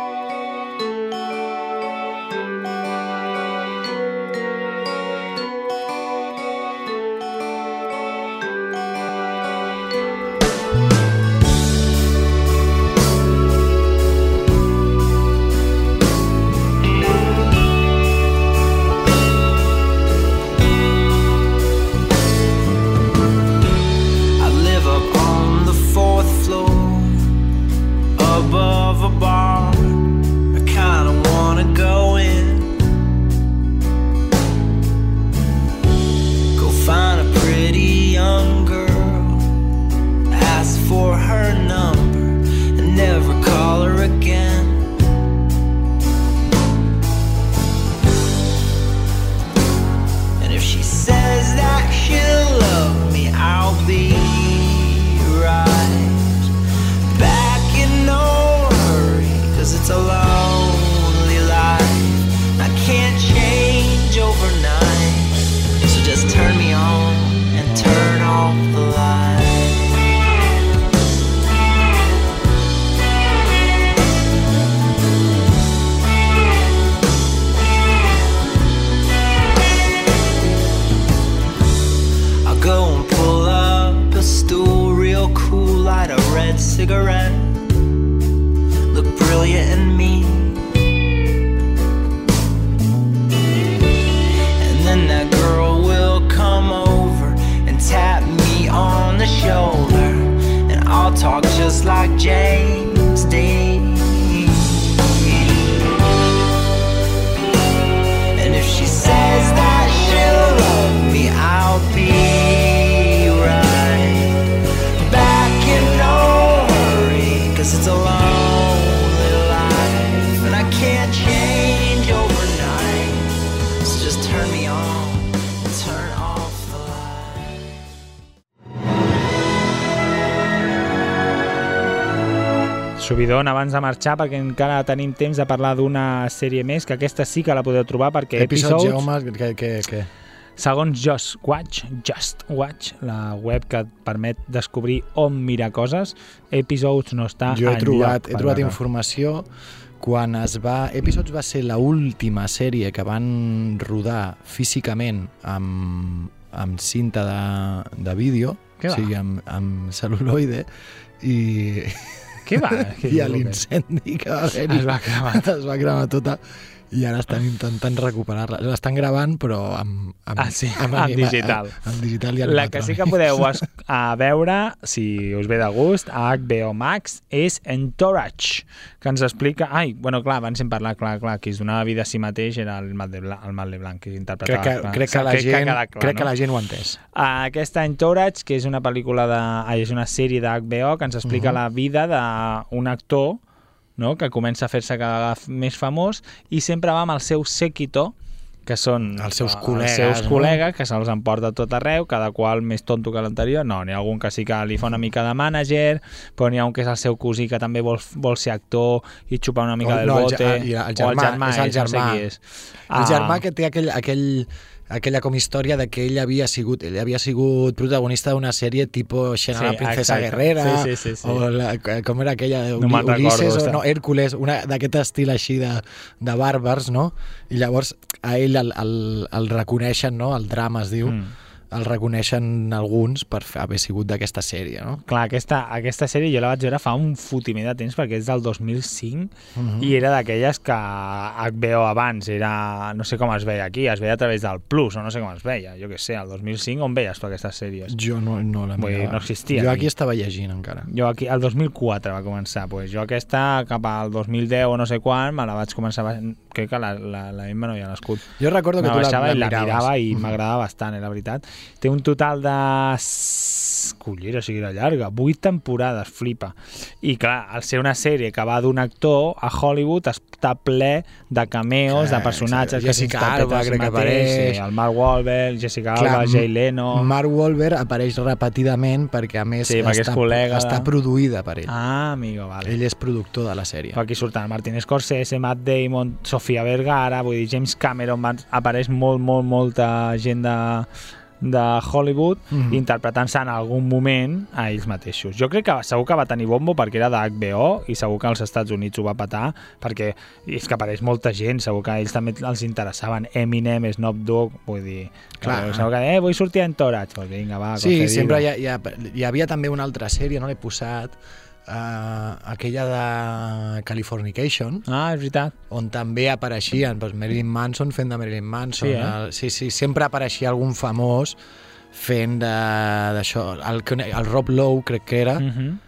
Subidon abans de marxar perquè encara tenim temps de parlar d'una sèrie més, que aquesta sí que la podeu trobar perquè Episodes, Episodes, que, que, que... segons Just Watch, Just Watch, la web que et permet descobrir on mirar coses, Episodes no està Jo he trobat, he trobat informació quan es va... Episodes va ser la última sèrie que van rodar físicament amb, amb cinta de, de vídeo, Què o sigui, amb, amb cel·luloide, i... Què va? Què I l'incendi que va haver Es va cremar. Es va cremar tota i ara estan intentant recuperar-la. L'estan gravant, però amb, amb, Ah, sí, amb anima- digital. Amb, digital i La que sí que podeu es- a veure, si us ve de gust, a HBO Max, és Entourage, que ens explica... Ai, bueno, clar, abans hem parlat, clar, clar, qui es donava vida a si mateix era el Matt LeBlanc, el Matt LeBlanc que interpretava. Crec que, clar. crec que, la, Crec gent, quedat clar, crec que no? la gent ho ha entès. Uh, aquesta Entourage, que és una pel·lícula de... Ai, és una sèrie de HBO que ens explica Mhm. la vida d'un actor no? que comença a fer-se cada vegada més famós i sempre va amb el seu séquito que són Els seus eh, col·legues, els seus no? col·legues que se'ls emporta tot arreu, cada qual més tonto que l'anterior. No, n'hi ha algun que sí que li fa una mica de mànager, però n'hi ha un que és el seu cosí que també vol, vol ser actor i xupar una mica No, del no, el bote. ge- i el o el germà, germà, és el és, no sé germà. és. El Ah, germà que té aquell, aquell, aquella com història de que ell havia sigut, ell havia sigut protagonista d'una sèrie tipus Xena Sí, la princesa exacte. guerrera Sí, sí, sí, sí. o la, com era aquella No Ulisses recordo, o no, Hèrcules, una d'aquest estil així de, de bàrbars, no? I llavors a ell el, el, el reconeixen, no? El drama es diu, Mm. El reconeixen alguns per haver sigut d'aquesta sèrie, no? Clar, aquesta, aquesta sèrie jo la vaig veure fa un fotiment de temps perquè és del 2005 Mhm. i era d'aquelles que HBO abans era... no sé com es veia aquí, es veia a través del Plus o no sé com es veia, jo què sé, el 2005 on veies tu aquestes sèries? Jo no, no la dir, mirava. no existia Jo aquí. aquí estava llegint encara. Jo aquí, el 2004 va començar, pues jo aquesta cap al 2010 o no sé quan me la vaig començar, crec que la, la, la Emma no hi ha nascut. Jo recordo que tu la- la i la miraves. mirava i Mhm. m'agradava bastant, eh, la veritat. Té un total de... Collera, o sigui, era llarga. Vuit temporades, flipa. I clar, al ser una sèrie que va d'un actor, a Hollywood està ple de cameos, Clar, de personatges sí, que Jessica s'interpreten Alba crec que apareix. sí, el Mark Wahlberg, Jessica Alba, Jay Leno... Mark Wahlberg apareix repetidament perquè a més Sí, perquè està, col·lega està produïda per ell. Ah, amigo, vale. Ell és productor de la sèrie. Aquí surten Martin Scorsese, Matt Damon, Sofia Vergara, vull dir, James Cameron, apareix molt, molt, molta gent de, de Hollywood Mhm. interpretant-se en algun moment a ells mateixos. Jo crec que segur que va tenir bombo perquè era de HBO i segur que als Estats Units ho va patar perquè és que apareix molta gent, segur que a ells també els interessaven Eminem, Snoop Dogg, vull dir, Clar. Clar. segur que, eh, vull sortir en Torach, pues vinga, va, Sí, sempre hi, ha, hi, ha, hi havia també una altra sèrie, no l'he posat, uh, aquella de Californication, Ah, és veritat. on també apareixien doncs, Marilyn Manson fent de Marilyn Manson. Sí, eh? el, sí, sí, sempre apareixia algun famós fent d'això. El, el Rob Lowe, crec que era, Mm -hmm.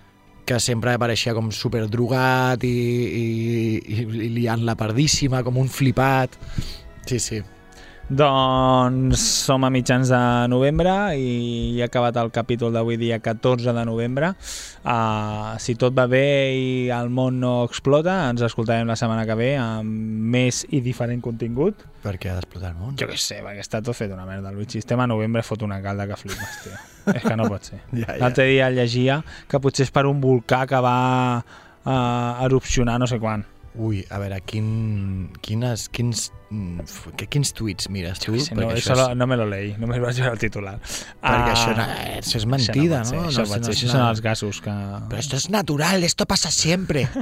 que sempre apareixia com super drogat i, i, i, i liant-la pardíssima, com un flipat. Sí, sí. Doncs som a mitjans de novembre i ha acabat el capítol d'avui dia 14 de novembre. Uh, si tot va bé i el món no explota, ens escoltarem la setmana que ve amb més i diferent contingut. Per què ha d'explotar el món? Jo què sé, perquè està tot fet una merda. El sistem a novembre fot una calda que flipes, tio. És que no pot ser. Ja, ja. L'altre dia llegia que potser és per un volcà que va uh, erupcionar no sé quan. Ui, a veure, quin, quines, quins, mm, que, quins tuits mires tu? Sí, no, això és- no, no me lo leí, només vaig veure el titular. Perquè això no- això és mentida, això no? ser, Això, No, no és això són els gasos que... Pero esto es natural, esto pasa siempre.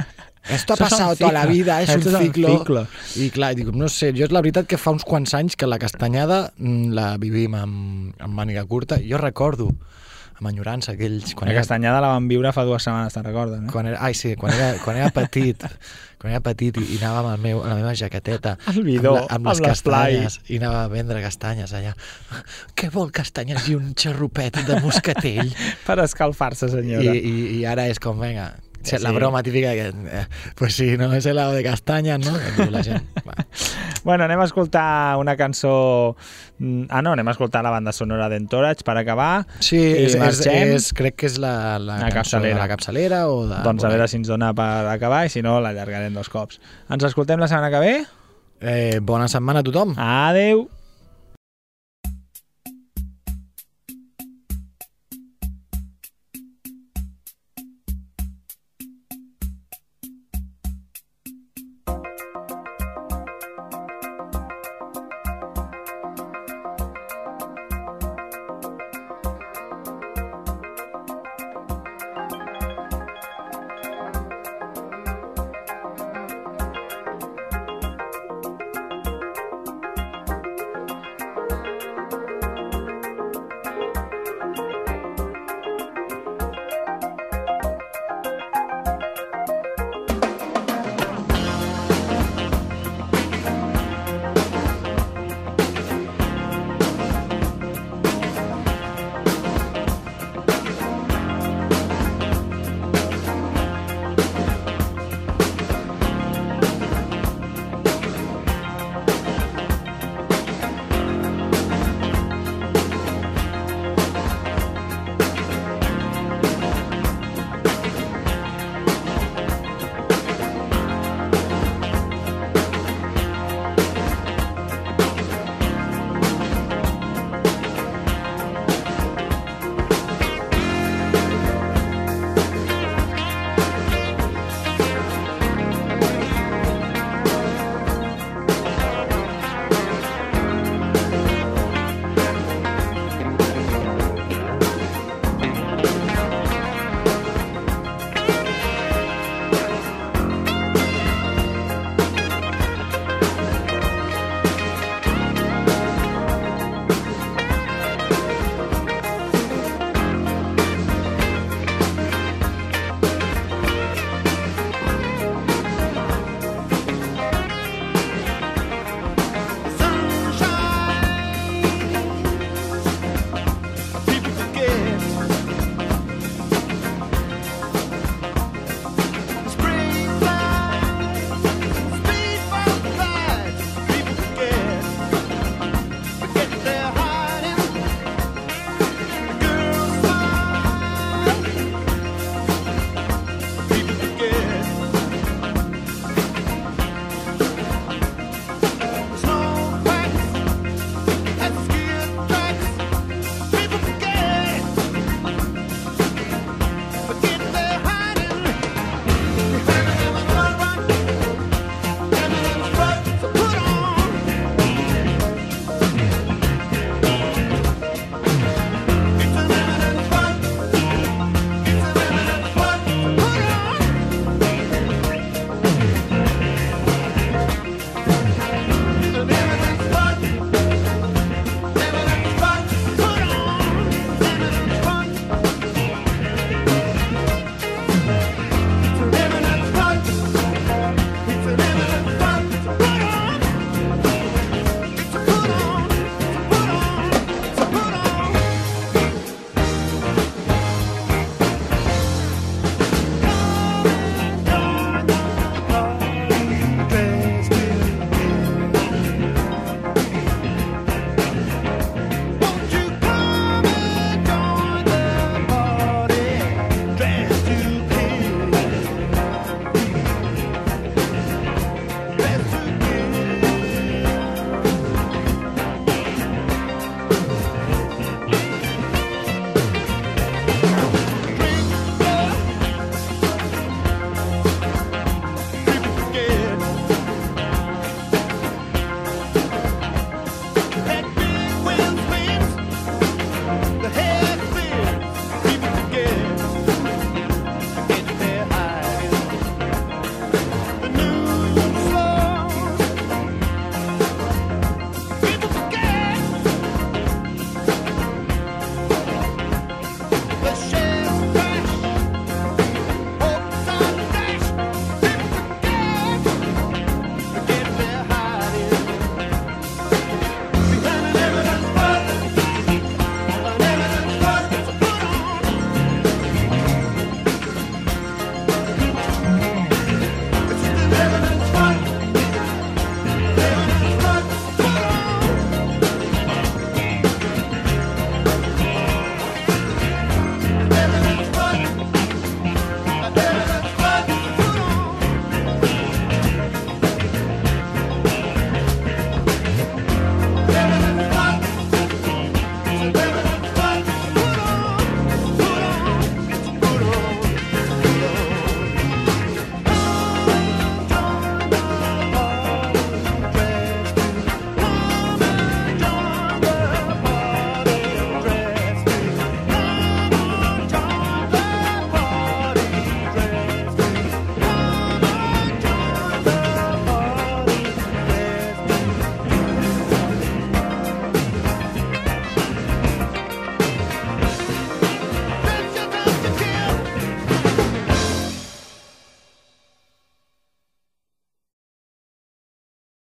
Esto ha pasado toda la vida, es Esto un ciclo. ciclos. I clar, dic, no sé, jo és la veritat que fa uns quants anys que la castanyada mm, la vivim amb, amb màniga curta. Jo recordo amb enyorança, aquells... La castanyada la van viure fa dues setmanes, te'n recorden? Eh? Quan era, ai, sí, quan era, quan era petit, quan era petit i, i anava amb, el meu, amb la meva jaqueteta Al bidó, amb, la, amb les amb castanyes i anava a vendre castanyes allà. Què vol castanyes i un xarrupet de moscatell? per escalfar-se, I, senyora. i, I ara és com, venga, Sí. la broma típica que, eh, pues sí, no és helado de castanyes, no? La gent. Bueno, anem a escoltar una cançó... mm, Ah, no, anem a escoltar la banda sonora d'Entourage per acabar. Sí, és, és, és, crec que és la, la, La capçalera. de la capçalera o de... Doncs a veure si ens dona per acabar i si no l'allargarem dos cops. Ens escoltem la setmana que ve? Eh, bona setmana a tothom. Adeu.